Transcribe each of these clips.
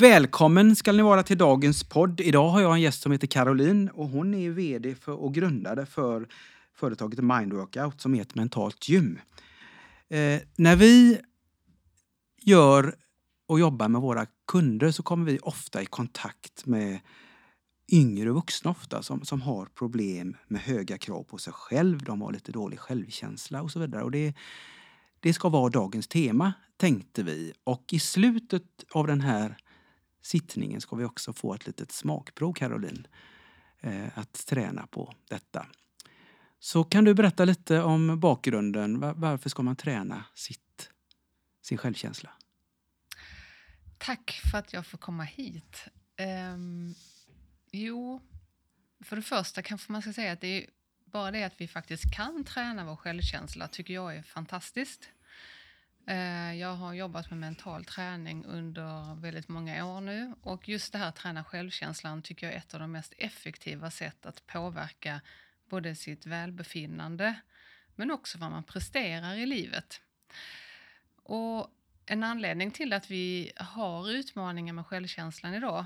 Välkommen ska ni vara till dagens podd. Idag har jag en gäst som heter Caroline och hon är VD för, och grundare för företaget Mind Workout som är ett mentalt gym. Eh, när vi gör och jobbar med våra kunder så kommer vi ofta i kontakt med yngre vuxna ofta som, som har problem med höga krav på sig själv. De har lite dålig självkänsla och så vidare. Och det, det ska vara dagens tema, tänkte vi. Och i slutet av den här sittningen ska vi också få ett litet smakprov, Caroline, eh, att träna på detta. Så kan du berätta lite om bakgrunden. Varför ska man träna sitt, sin självkänsla? Tack för att jag får komma hit. Um, jo, för det första kanske man ska säga att det är bara det att vi faktiskt kan träna vår självkänsla tycker jag är fantastiskt. Eh, jag har jobbat med mental träning under väldigt många år nu och just det här att träna självkänslan tycker jag är ett av de mest effektiva sätt att påverka både sitt välbefinnande men också vad man presterar i livet. Och en anledning till att vi har utmaningar med självkänslan idag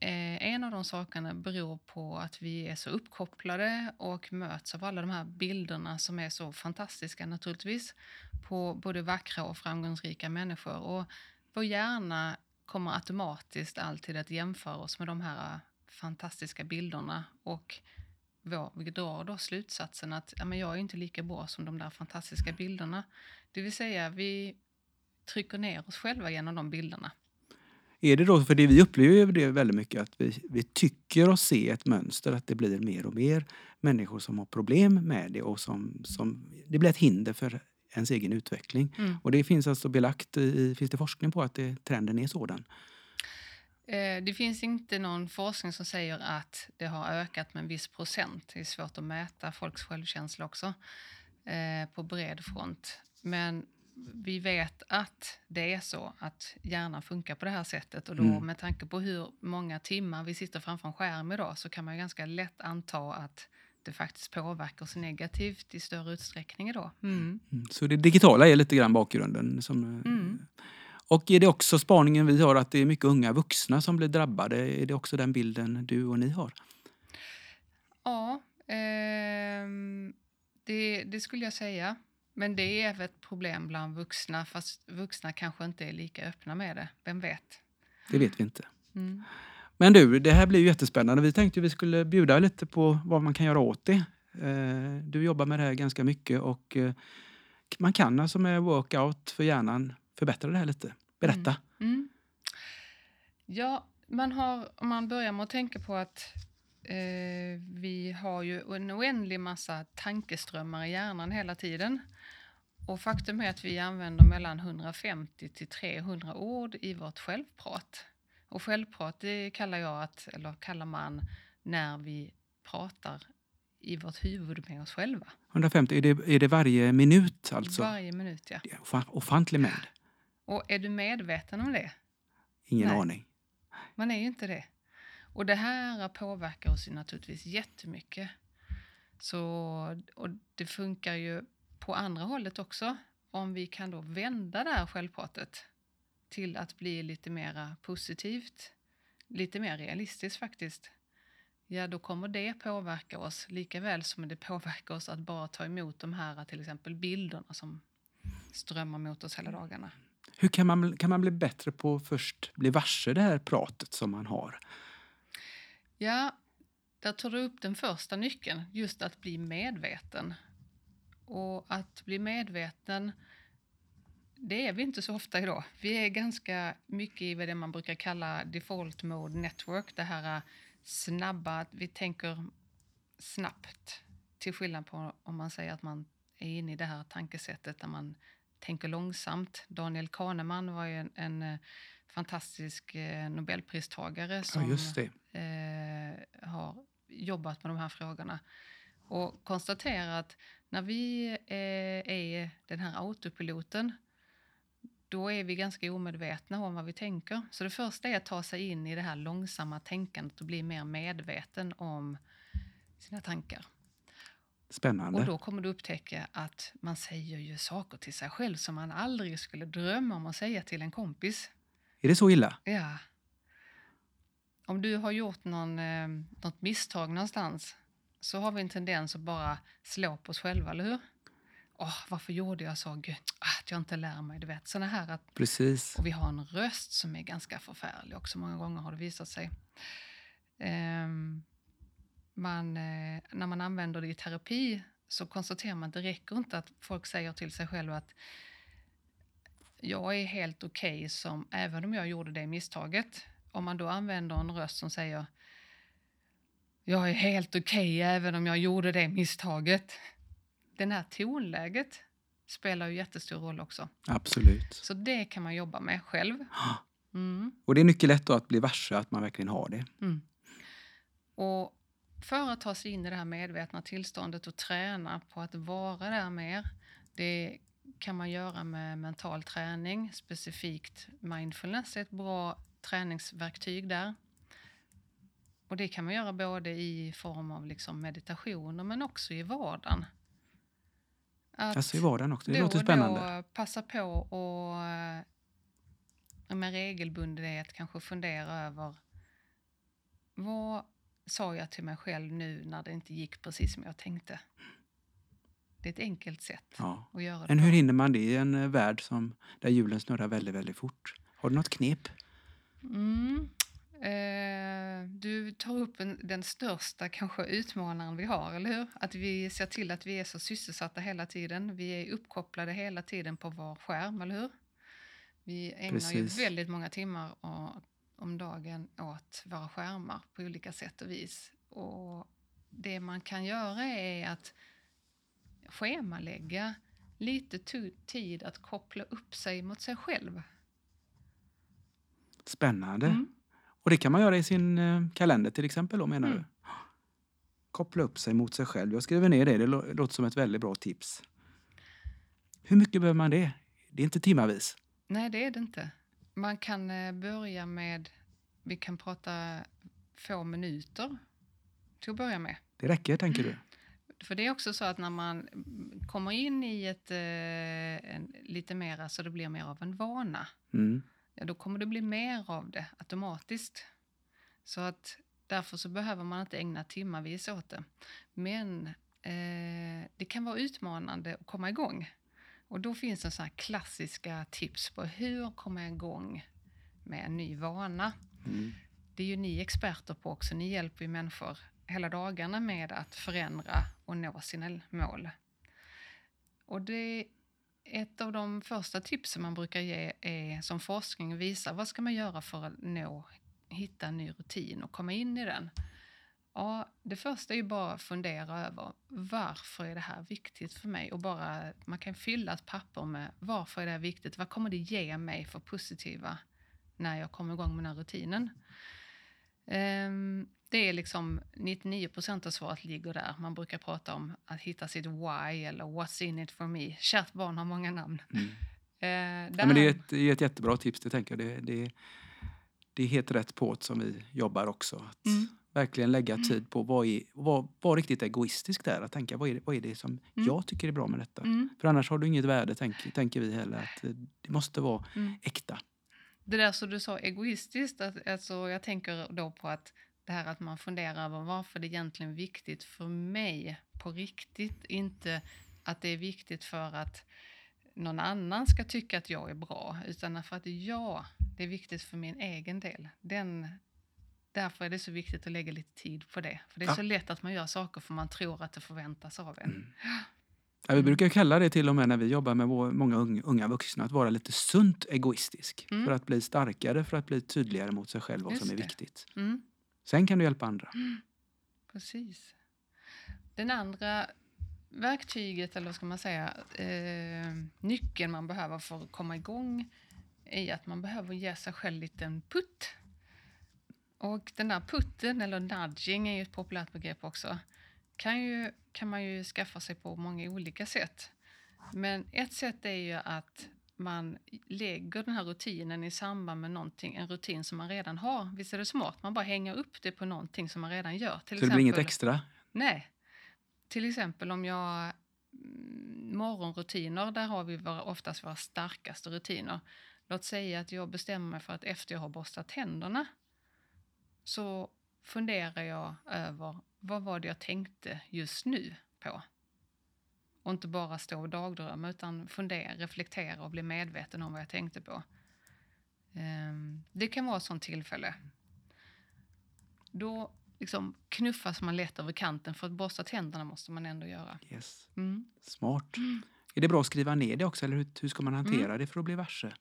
Eh, en av de sakerna beror på att vi är så uppkopplade och möts av alla de här bilderna som är så fantastiska naturligtvis på både vackra och framgångsrika människor. Och vår hjärna kommer automatiskt alltid att jämföra oss med de här äh, fantastiska bilderna och vår, vi drar då slutsatsen att ja, men jag är inte lika bra som de där fantastiska bilderna. Det vill säga, vi trycker ner oss själva genom de bilderna. Är det då, för det vi upplever det väldigt mycket, att vi, vi tycker oss se ett mönster, att det blir mer och mer människor som har problem med det och som, som det blir ett hinder för ens egen utveckling. Mm. Och det finns alltså belagt, i, finns det forskning på att det, trenden är sådan? Eh, det finns inte någon forskning som säger att det har ökat med en viss procent. Det är svårt att mäta folks självkänsla också eh, på bred front. Men vi vet att det är så att hjärnan funkar på det här sättet och då mm. med tanke på hur många timmar vi sitter framför en skärm idag så kan man ganska lätt anta att det faktiskt påverkar oss negativt i större utsträckning idag. Mm. Mm. Så det digitala är lite grann bakgrunden? Som, eh, mm. Och är det också spaningen vi har att det är mycket unga vuxna som blir drabbade? Är det också den bilden du och ni har? Ja, eh, det, det skulle jag säga. Men det är ett problem bland vuxna, fast vuxna kanske inte är lika öppna med det. Vem vet? Det vet vi inte. Mm. Men du, det här blir ju jättespännande. Vi tänkte vi skulle bjuda lite på vad man kan göra åt det. Eh, du jobbar med det här ganska mycket och eh, man kan alltså med workout för hjärnan förbättra det här lite. Berätta. Mm. Mm. Ja, man har, om man börjar med att tänka på att eh, vi har ju en oändlig massa tankeströmmar i hjärnan hela tiden. Och faktum är att vi använder mellan 150 till 300 ord i vårt självprat. Och självprat det kallar jag att, eller kallar man när vi pratar i vårt huvud med oss själva. 150, är det, är det varje minut alltså? Varje minut, ja. Ofantlig mängd. Och är du medveten om det? Ingen Nej. aning. Man är ju inte det. Och det här påverkar oss ju naturligtvis jättemycket. Så, och det funkar ju på andra hållet också. Om vi kan då vända det här självpratet till att bli lite mer positivt, lite mer realistiskt faktiskt. Ja, då kommer det påverka oss lika väl som det påverkar oss att bara ta emot de här till exempel bilderna som strömmar mot oss hela dagarna. Hur kan man, kan man bli bättre på att först bli varse det här pratet som man har? Ja, där tar du upp den första nyckeln, just att bli medveten. Och att bli medveten, det är vi inte så ofta idag. Vi är ganska mycket i det man brukar kalla default mode network, det här snabba, vi tänker snabbt. Till skillnad på om man säger att man är inne i det här tankesättet där man tänker långsamt. Daniel Kahneman var ju en, en eh, fantastisk eh, nobelpristagare som ja, eh, har jobbat med de här frågorna. Och konstatera att när vi eh, är den här autopiloten då är vi ganska omedvetna om vad vi tänker. Så det första är att ta sig in i det här långsamma tänkandet och bli mer medveten om sina tankar. Spännande. Och då kommer du upptäcka att man säger ju saker till sig själv som man aldrig skulle drömma om att säga till en kompis. Är det så illa? Ja. Om du har gjort någon, eh, något misstag någonstans så har vi en tendens att bara slå på oss själva, eller hur? Åh, varför gjorde jag så? Gud, ah, att jag inte lär mig. Du vet. Såna här att, Precis. och vi har en röst som är ganska förfärlig också. Många gånger har det visat sig. Ehm, man, eh, när man använder det i terapi så konstaterar man att det räcker inte att folk säger till sig själva att jag är helt okej okay som även om jag gjorde det misstaget. Om man då använder en röst som säger jag är helt okej okay, även om jag gjorde det misstaget. Det här tonläget spelar ju jättestor roll också. Absolut. Så det kan man jobba med själv. Mm. Och det är mycket lätt att bli varse att man verkligen har det. Mm. Och för att ta sig in i det här medvetna tillståndet och träna på att vara där mer, det kan man göra med mental träning. Specifikt mindfulness är ett bra träningsverktyg där. Och det kan man göra både i form av liksom meditationer men också i vardagen. Att alltså i vardagen också, det låter spännande. Då passa på och eh, med regelbundenhet kanske fundera över vad sa jag till mig själv nu när det inte gick precis som jag tänkte? Det är ett enkelt sätt ja. att göra det. Men hur hinner man det i en eh, värld som, där hjulen snurrar väldigt, väldigt fort? Har du något knep? Mm. Eh, du tar upp en, den största kanske utmanaren vi har, eller hur? Att vi ser till att vi är så sysselsatta hela tiden. Vi är uppkopplade hela tiden på vår skärm, eller hur? Vi ägnar Precis. ju väldigt många timmar om dagen åt våra skärmar på olika sätt och vis. Och det man kan göra är att schemalägga lite tid att koppla upp sig mot sig själv. Spännande. Mm. Och det kan man göra i sin eh, kalender till exempel då menar mm. du? Koppla upp sig mot sig själv. Jag skriver ner det, det låter som ett väldigt bra tips. Hur mycket behöver man det? Det är inte timmavis. Nej, det är det inte. Man kan eh, börja med, vi kan prata få minuter till att börja med. Det räcker, tänker du? För det är också så att när man kommer in i ett eh, lite mer, så det blir mer av en vana. Mm ja, då kommer det bli mer av det automatiskt. Så att därför så behöver man inte ägna timmarvis åt det. Men eh, det kan vara utmanande att komma igång. Och då finns det så klassiska tips på hur komma igång med en ny vana. Mm. Det är ju ni experter på också. Ni hjälper ju människor hela dagarna med att förändra och nå sina mål. Och det ett av de första tipsen man brukar ge är som forskning visar vad ska man göra för att nå, hitta en ny rutin och komma in i den. Ja, det första är ju bara att fundera över varför är det här viktigt för mig? Och bara, man kan fylla ett papper med varför är det här viktigt? Vad kommer det ge mig för positiva när jag kommer igång med den här rutinen? Um, det är liksom 99 procent av svaret ligger där. Man brukar prata om att hitta sitt why eller what's in it for me. Kärt barn har många namn. Mm. Eh, ja, men det, är ett, det är ett jättebra tips, det tänker jag. Det, det, det är helt rätt på som vi jobbar också. Att mm. Verkligen lägga mm. tid på vad är, vad, vad riktigt egoistisk där. Att tänka vad är det, vad är det som mm. jag tycker är bra med detta. Mm. För annars har du inget värde, tänk, tänker vi heller. Att det måste vara äkta. Det där som du sa egoistiskt, att, alltså, jag tänker då på att det här att man funderar över varför det egentligen är viktigt för mig på riktigt. Inte att det är viktigt för att någon annan ska tycka att jag är bra, utan för att jag, det är viktigt för min egen del. Den, därför är det så viktigt att lägga lite tid på det. För det är ja. så lätt att man gör saker för man tror att det förväntas av en. Mm. Ja, vi brukar kalla det till och med när vi jobbar med många unga vuxna att vara lite sunt egoistisk. Mm. För att bli starkare, för att bli tydligare mot sig själv vad Just som är det. viktigt. Mm. Sen kan du hjälpa andra. Mm. Precis. Den andra verktyget, eller vad ska man säga, eh, nyckeln man behöver för att komma igång är att man behöver ge sig själv en liten putt. Och den där putten, eller nudging, är ju ett populärt begrepp också. kan, ju, kan man ju skaffa sig på många olika sätt. Men ett sätt är ju att man lägger den här rutinen i samband med någonting, en rutin som man redan har. Visst är det smart? Man bara hänger upp det på någonting som man redan gör. Till så det blir inget extra? Nej. Till exempel om jag... Mm, morgonrutiner, där har vi våra, oftast våra starkaste rutiner. Låt säga att jag bestämmer mig för att efter jag har borstat tänderna så funderar jag över vad var det jag tänkte just nu på. Och inte bara stå och dagdrömma utan fundera, reflektera och bli medveten om vad jag tänkte på. Um, det kan vara ett sånt tillfälle. Då liksom knuffas man lätt över kanten för att borsta tänderna måste man ändå göra. Yes. Mm. Smart. Mm. Är det bra att skriva ner det också eller hur, hur ska man hantera mm. det för att bli varse?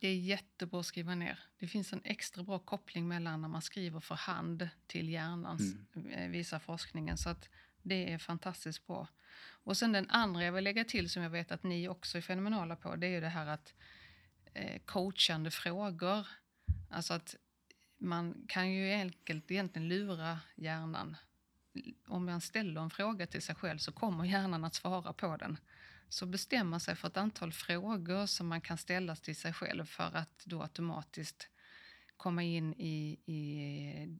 Det är jättebra att skriva ner. Det finns en extra bra koppling mellan när man skriver för hand till hjärnan, mm. Eh, visar forskningen. Så att det är fantastiskt bra. Och sen den andra jag vill lägga till som jag vet att ni också är fenomenala på, det är ju det här att eh, coachande frågor. Alltså att man kan ju enkelt egentligen lura hjärnan. Om man ställer en fråga till sig själv så kommer hjärnan att svara på den. Så bestämma sig för ett antal frågor som man kan ställa till sig själv för att då automatiskt komma in i, i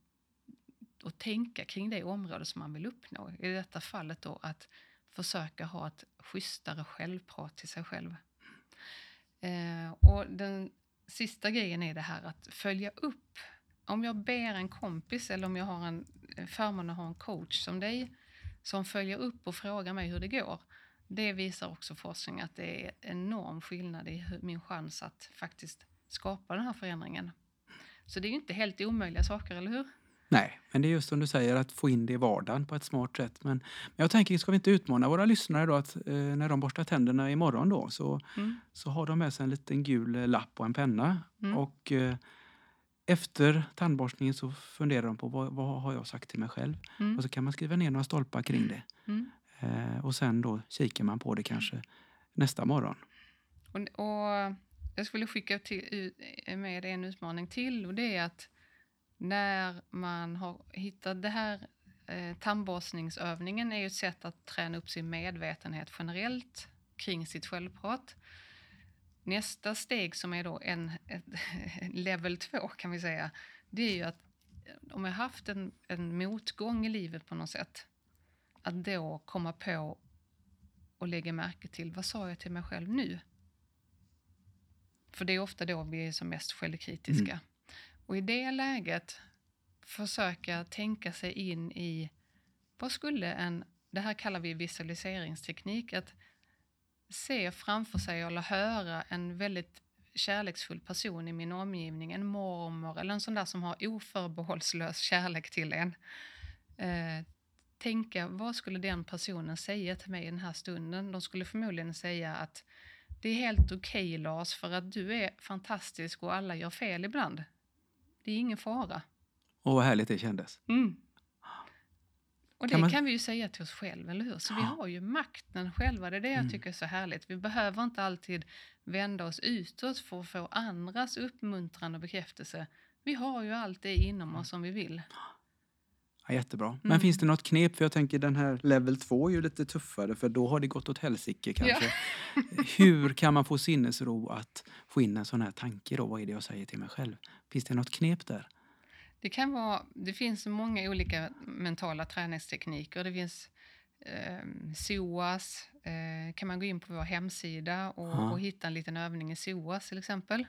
och tänka kring det område som man vill uppnå. I detta fallet då att försöka ha ett schysstare självprat till sig själv. Eh, och den sista grejen är det här att följa upp. Om jag ber en kompis eller om jag har en eh, förmån att ha en coach som dig som följer upp och frågar mig hur det går. Det visar också forskning att det är enorm skillnad i min chans att faktiskt skapa den här förändringen. Så det är ju inte helt omöjliga saker, eller hur? Nej, men det är just som du säger att få in det i vardagen på ett smart sätt. Men, men jag tänker, ska vi inte utmana våra lyssnare då att eh, när de borstar tänderna imorgon då så, mm. så har de med sig en liten gul eh, lapp och en penna. Mm. Och eh, efter tandborstningen så funderar de på vad, vad har jag sagt till mig själv? Mm. Och så kan man skriva ner några stolpar kring det. Mm. Eh, och sen då kikar man på det kanske nästa morgon. Och, och jag skulle skicka till, med en utmaning till och det är att när man har hittat det här eh, tandborstningsövningen är ju ett sätt att träna upp sin medvetenhet generellt kring sitt självprat. Nästa steg som är då en, ett, level 2 kan vi säga, det är ju att eh, om jag haft en, en motgång i livet på något sätt, att då komma på och lägga märke till vad sa jag till mig själv nu? För det är ofta då vi är som mest självkritiska. Mm. Och i det läget försöka tänka sig in i vad skulle en, det här kallar vi visualiseringsteknik, att se framför sig eller höra en väldigt kärleksfull person i min omgivning, en mormor eller en sån där som har oförbehållslös kärlek till en. Eh, tänka, vad skulle den personen säga till mig i den här stunden? De skulle förmodligen säga att det är helt okej okay, Lars, för att du är fantastisk och alla gör fel ibland. Det är ingen fara. Och vad härligt det kändes. Mm. Och det kan, man... kan, vi ju säga till oss själva, eller hur? Så vi har ju makten själva. Det är det jag mm. tycker är så härligt. Vi behöver inte alltid vända oss utåt för att få andras uppmuntran och bekräftelse. Vi har ju allt det inom mm. oss som vi vill. Ja, jättebra. Men mm. finns det något knep? För jag tänker den här level 2 är ju lite tuffare för då har det gått åt helsike kanske. Ja. Hur kan man få sinnesro att få in en sån här tanke då? Vad är det jag säger till mig själv? Finns det något knep där? Det, kan vara, det finns många olika mentala träningstekniker. Det finns eh, SOAS, eh, kan man gå in på vår hemsida och, och hitta en liten övning i SOAS till exempel.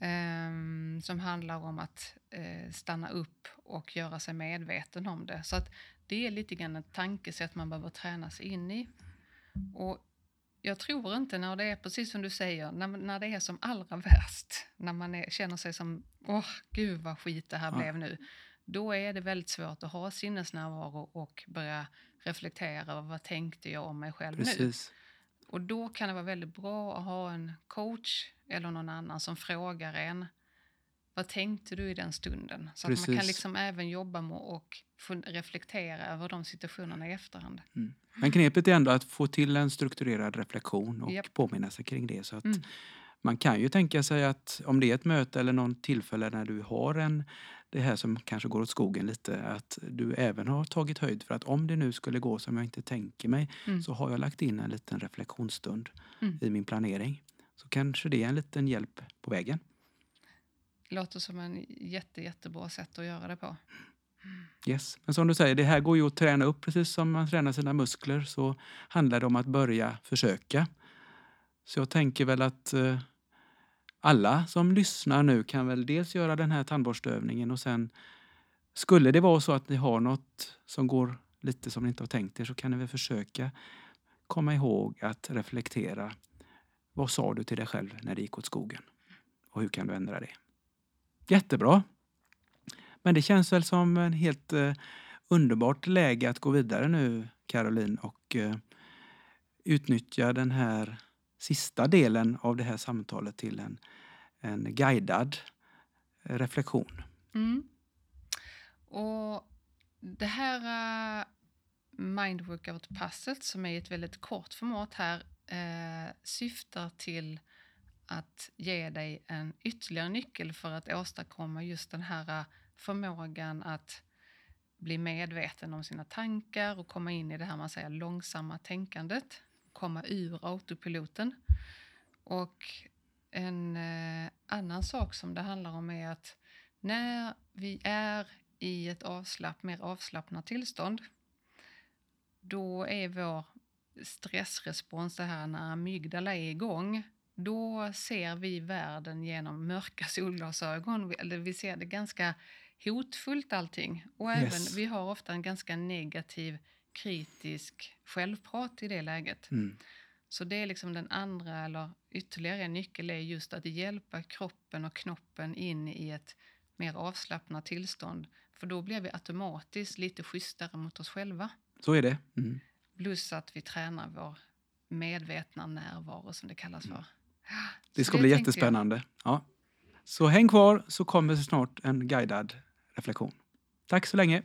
Um, som handlar om att uh, stanna upp och göra sig medveten om det. Så att det är lite grann ett tankesätt man behöver träna sig in i. Och jag tror inte när det är precis som du säger, när, när det är som allra värst, när man är, känner sig som, åh gud vad skit det här ja. blev nu. Då är det väldigt svårt att ha sinnesnärvaro och börja reflektera över vad tänkte jag om mig själv precis. nu. Och då kan det vara väldigt bra att ha en coach eller någon annan som frågar en vad tänkte du i den stunden? Så Precis. att man kan liksom även jobba med och reflektera över de situationerna i efterhand. Mm. Men knepet är ändå att få till en strukturerad reflektion och yep. påminna sig kring det så att mm. Man kan ju tänka sig att om det är ett möte eller någon tillfälle när du har en det här som kanske går åt skogen lite, att du även har tagit höjd för att om det nu skulle gå som jag inte tänker mig Mm. så har jag lagt in en liten reflektionsstund Mm. i min planering. Så kanske det är en liten hjälp på vägen. Låter som en jätte, jättebra sätt att göra det på. Yes. Men som du säger, det här går ju att träna upp precis som man tränar sina muskler så handlar det om att börja försöka. Så jag tänker väl att eh, alla som lyssnar nu kan väl dels göra den här tandborstövningen och sen skulle det vara så att ni har något som går lite som ni inte har tänkt er så kan ni väl försöka komma ihåg att reflektera. Vad sa du till dig själv när det gick åt skogen? Och hur kan du ändra det? Jättebra! Men det känns väl som en helt eh, underbart läge att gå vidare nu, Caroline, och eh, utnyttja den här sista delen av det här samtalet till en, en guidad eh, reflektion. Mm. Och det här uh, Mindworkout-passet som är i ett väldigt kort format här eh, syftar till att ge dig en ytterligare nyckel för att åstadkomma just den här eh, förmågan att bli medveten om sina tankar och komma in i det här man säger långsamma tänkandet, komma ur autopiloten. Och en eh, annan sak som det handlar om är att när vi är i ett avslapp, mer avslappnat tillstånd, då är vår stressrespons, det här när amygdala är igång, då ser vi världen genom mörka solglasögon. Vi ser det ganska hotfullt allting. Och Yes. även, vi har ofta en ganska negativ, kritisk självprat i det läget. Mm. Så det är liksom den andra, eller ytterligare en nyckel, är just att hjälpa kroppen och knoppen in i ett mer avslappnat tillstånd. För då blir vi automatiskt lite schysstare mot oss själva. Så är det. Mm. Plus att vi tränar vår medvetna närvaro som det kallas för. Mm. Det Så ska bli tänkte jag. jättespännande. Ja. Så häng kvar så kommer snart en guidad reflektion. Tack så länge.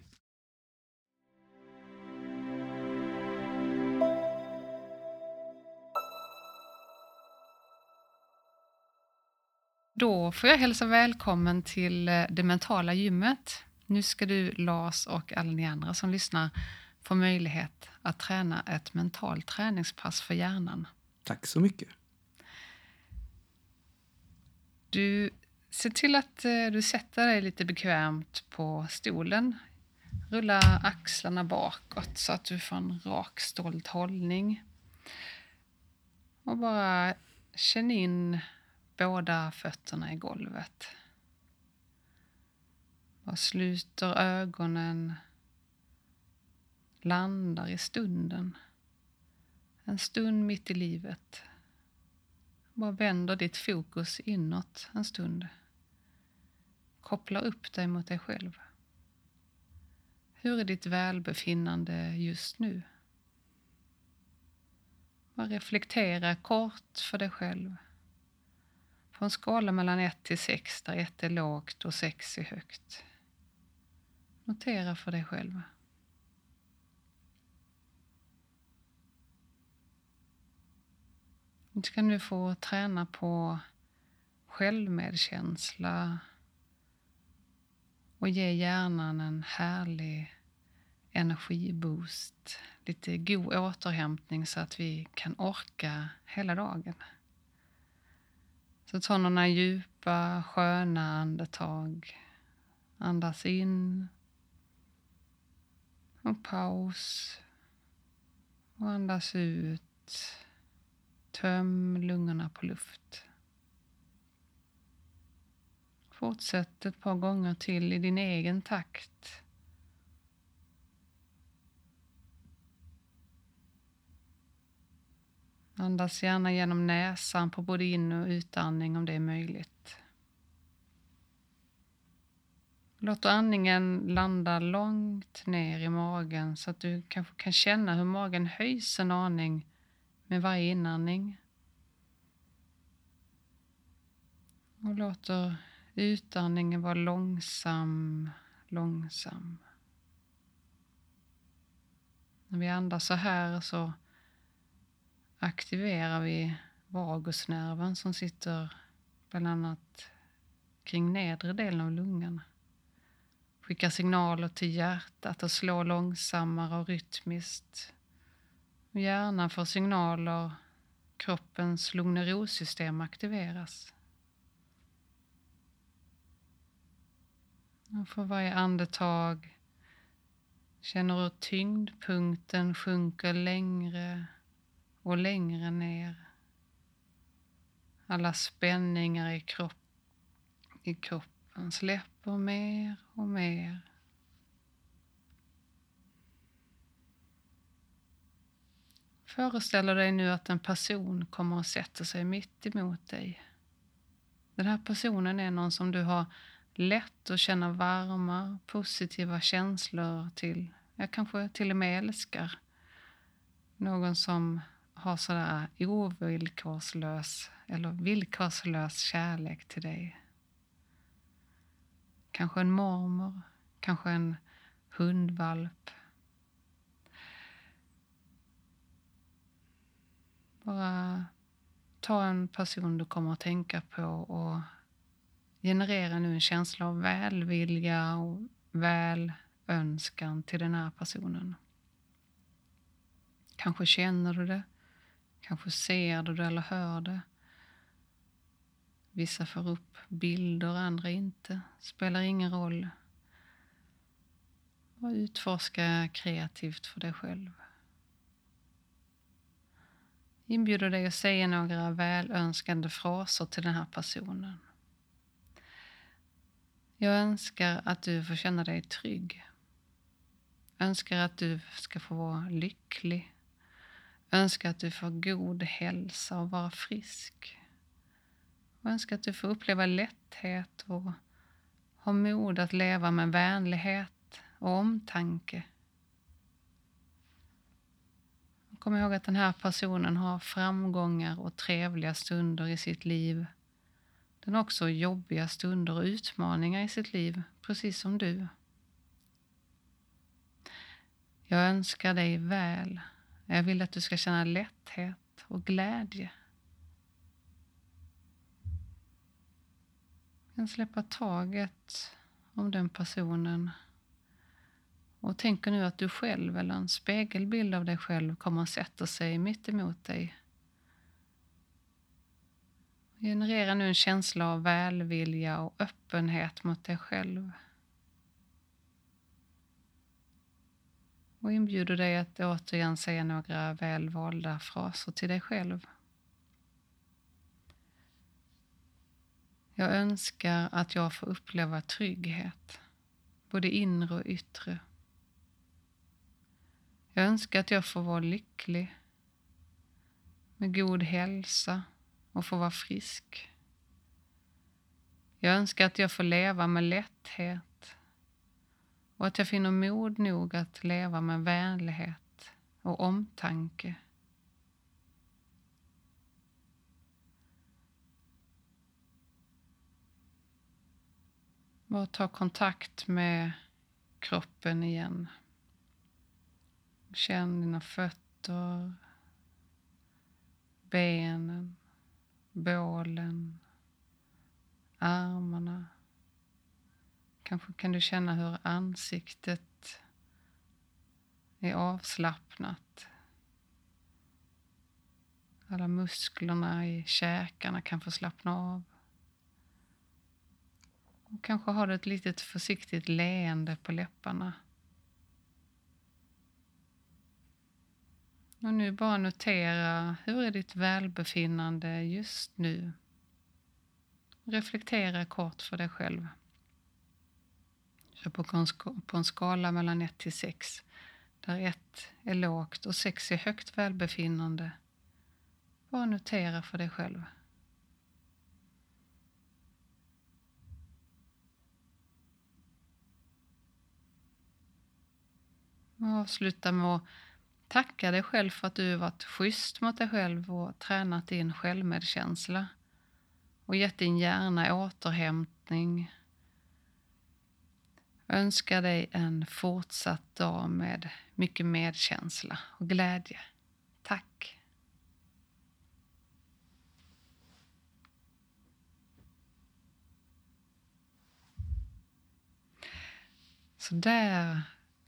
Då får jag hälsa välkommen till eh, det mentala gymmet. Nu ska du, Lars och alla ni andra som lyssnar få möjlighet att träna ett mentalt träningspass för hjärnan. Tack så mycket. Du ser till att eh, du sätter dig lite bekvämt på stolen. Rulla axlarna bakåt så att du får en rak, stolt hållning. Och bara känn in båda fötterna i golvet. Bara sluter ögonen. Landar i stunden. En stund mitt i livet. Bara vänder ditt fokus inåt en stund. Koppla upp dig mot dig själv. Hur är ditt välbefinnande just nu? Bara reflektera kort för dig själv. På en skala mellan 1 till 6 där 1 är lågt och 6 är högt. Notera för dig själv. Du ska nu få träna på självmedkänsla och ge hjärnan en härlig energiboost. Lite god återhämtning så att vi kan orka hela dagen. Så ta några djupa, sköna andetag. Andas in. Och paus. Och andas ut. Töm lungorna på luft. Fortsätt ett par gånger till i din egen takt. Andas gärna genom näsan på både in och utandning om det är möjligt. Låt andningen landa långt ner i magen så att du kanske kan känna hur magen höjs en aning med varje inandning. Och låter utandningen vara långsam, långsam. När vi andas så här så aktiverar vi vagusnerven som sitter bland annat kring nedre delen av lungan. Skickar signaler till hjärtat att slå långsammare och rytmiskt. Hjärnan får signaler, kroppens lugn och system aktiveras. Och för varje andetag känner hur tyngdpunkten sjunker längre och längre ner. Alla spänningar i, kropp, i kroppen släpper mer och mer. Föreställ dig nu att en person kommer och sätter sig mitt emot dig. Den här personen är någon som du har lätt att känna varma, positiva känslor till. Jag kanske till och med älskar. Någon som har sådär ovillkorslös eller villkorslös kärlek till dig. Kanske en mormor, kanske en hundvalp. Bara ta en person du kommer att tänka på och generera nu en känsla av välvilja och välönskan till den här personen. Kanske känner du det, kanske ser du det eller hör det. Vissa får upp bilder, andra inte. Spelar ingen roll. Och utforska kreativt för dig själv. Inbjuder dig att säga några välönskande fraser till den här personen. Jag önskar att du får känna dig trygg. Önskar att du ska få vara lycklig. Önskar att du får god hälsa och vara frisk. Och önskar att du får uppleva lätthet och ha mod att leva med vänlighet och omtanke. Kom ihåg att den här personen har framgångar och trevliga stunder i sitt liv den har också jobbiga stunder och utmaningar i sitt liv, precis som du. Jag önskar dig väl. Jag vill att du ska känna lätthet och glädje. Du kan släppa taget om den personen och tänker nu att du själv eller en spegelbild av dig själv kommer att sätta sig mitt emot dig Generera nu en känsla av välvilja och öppenhet mot dig själv. Och inbjuder dig att återigen säga några välvalda fraser till dig själv. Jag önskar att jag får uppleva trygghet, både inre och yttre. Jag önskar att jag får vara lycklig, med god hälsa och får vara frisk. Jag önskar att jag får leva med lätthet och att jag finner mod nog att leva med vänlighet och omtanke. Bara ta kontakt med kroppen igen. Känn dina fötter, benen, bålen, armarna. Kanske kan du känna hur ansiktet är avslappnat. Alla musklerna i käkarna kan få slappna av. Och kanske har du ett litet försiktigt leende på läpparna. Och nu bara notera, hur är ditt välbefinnande just nu? Reflektera kort för dig själv. Så på en skala mellan 1 till 6, där 1 är lågt och 6 är högt välbefinnande. Bara notera för dig själv. Och avsluta med att Tacka dig själv för att du varit schysst mot dig själv och tränat din självmedkänsla och gett din hjärna återhämtning. Önskar dig en fortsatt dag med mycket medkänsla och glädje. Tack! Så där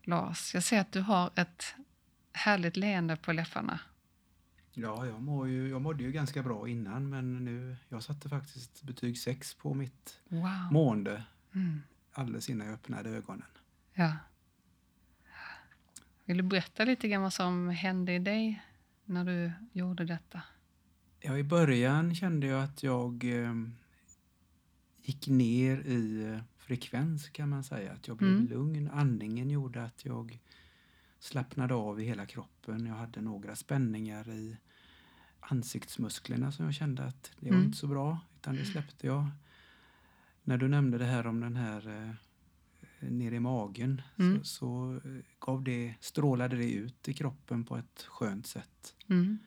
Lars, jag ser att du har ett härligt leende på läpparna. Ja, jag, mår ju, jag mådde ju ganska bra innan men nu, jag satte faktiskt betyg 6 på mitt Wow. mående Mm. alldeles innan jag öppnade ögonen. Ja. Vill du berätta lite grann vad som hände i dig när du gjorde detta? Ja, I början kände jag att jag eh, gick ner i eh, frekvens kan man säga. Att jag blev Mm. lugn. Andningen gjorde att jag slappnade av i hela kroppen. Jag hade några spänningar i ansiktsmusklerna som jag kände att det var Mm. inte så bra. Utan det släppte jag. När du nämnde det här om den här eh, nere i magen Mm. så, så eh, gav det, strålade det ut i kroppen på ett skönt sätt. Mm.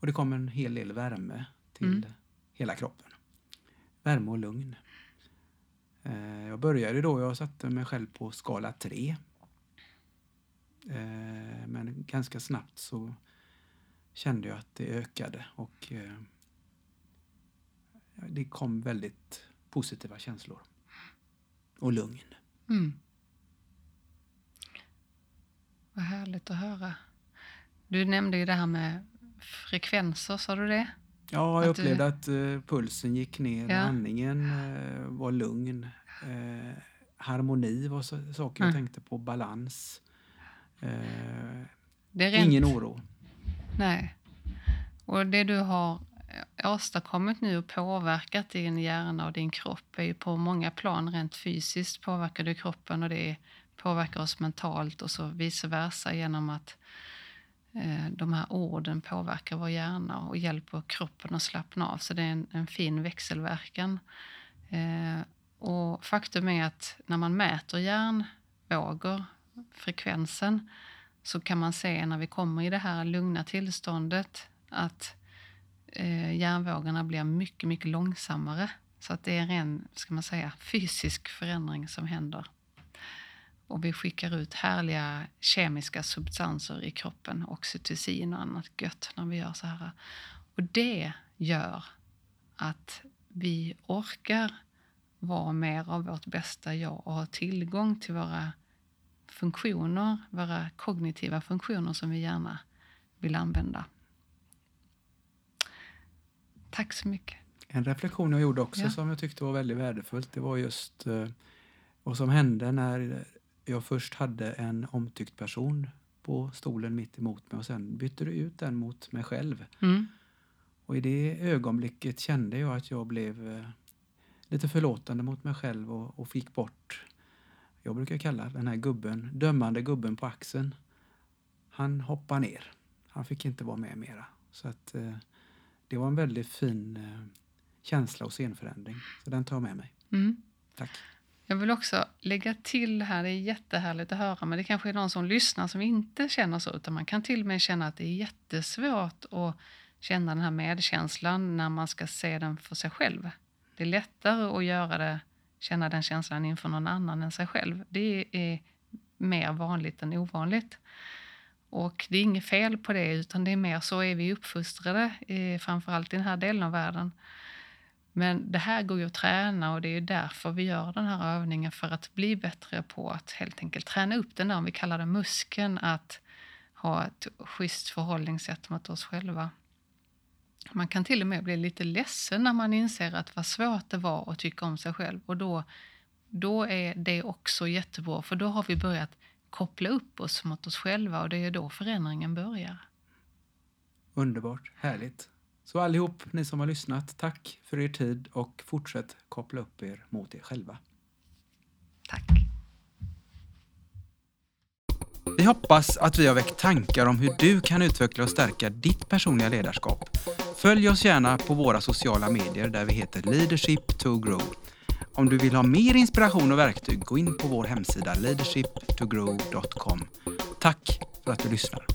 Och det kom en hel del värme till Mm. hela kroppen. Värme och lugn. Eh, jag började då, jag satte mig själv på skala 3. Eh, men ganska snabbt så kände jag att det ökade och eh, det kom väldigt positiva känslor. Och lugn. Mm. Vad härligt att höra. Du nämnde ju det här med frekvenser, sa du det? Ja, jag Att du- upplevde att eh, pulsen gick ner, Ja. andningen var lugn. Eh, harmoni var så, saker jag Mm. tänkte på, balans. Eh, det är rent, ingen oro. Nej. Och det du har åstadkommit nu och påverkat din hjärna och din kropp är ju på många plan rent fysiskt påverkar du kroppen och det påverkar oss mentalt och så vice versa genom att eh, de här orden påverkar vår hjärna och hjälper kroppen att slappna av. Så det är en, en fin växelverkan. Eh, och faktum är att när man mäter hjärnvågor, frekvensen, så kan man se när vi kommer i det här lugna tillståndet att eh, hjärnvågorna blir mycket, mycket långsammare. Så att det är en ren, ska man säga, fysisk förändring som händer. Och vi skickar ut härliga kemiska substanser i kroppen, oxytocin och annat gött när vi gör så här. Och det gör att vi orkar vara mer av vårt bästa jag och ha tillgång till våra funktioner, våra kognitiva funktioner som vi gärna vill använda. Tack så mycket. En reflektion jag gjorde också Ja. som jag tyckte var väldigt värdefullt, det var just eh, vad som hände när jag först hade en omtyckt person på stolen mitt emot mig och sen bytte du ut den mot mig själv. Mm. Och i det ögonblicket kände jag att jag blev eh, lite förlåtande mot mig själv och, och fick bort, jag brukar kalla den här gubben, dömande gubben på axeln. Han hoppade ner. Han fick inte vara med mera. Så att eh, det var en väldigt fin eh, känsla och scenförändring. Så den tar jag med mig. Mm. Tack. Jag vill också lägga till här, det är jättehärligt att höra, men det kanske är någon som lyssnar som inte känner så, utan man kan till och med känna att det är jättesvårt att känna den här medkänslan när man ska se den för sig själv. Det är lättare att göra det, känna den känslan inför någon annan än sig själv. Det är mer vanligt än ovanligt. Och det är inget fel på det, utan det är mer så är vi uppfostrade, eh, framförallt i den här delen av världen. Men det här går ju att träna och det är ju därför vi gör den här övningen för att bli bättre på att helt enkelt träna upp den där, om vi kallar det muskeln, att ha ett schysst förhållningssätt mot oss själva. Man kan till och med bli lite ledsen när man inser att vad svårt det var att tycka om sig själv och då, då är det också jättebra för då har vi börjat koppla upp oss mot oss själva och det är då förändringen börjar. Underbart, härligt. Så allihop ni som har lyssnat, tack för er tid och fortsätt koppla upp er mot er själva. Tack! Vi hoppas att vi har väckt tankar om hur du kan utveckla och stärka ditt personliga ledarskap. Följ oss gärna på våra sociala medier där vi heter Leadership to Grow. Om du vill ha mer inspiration och verktyg, gå in på vår hemsida leadershiptogrow.com. Tack för att du lyssnar.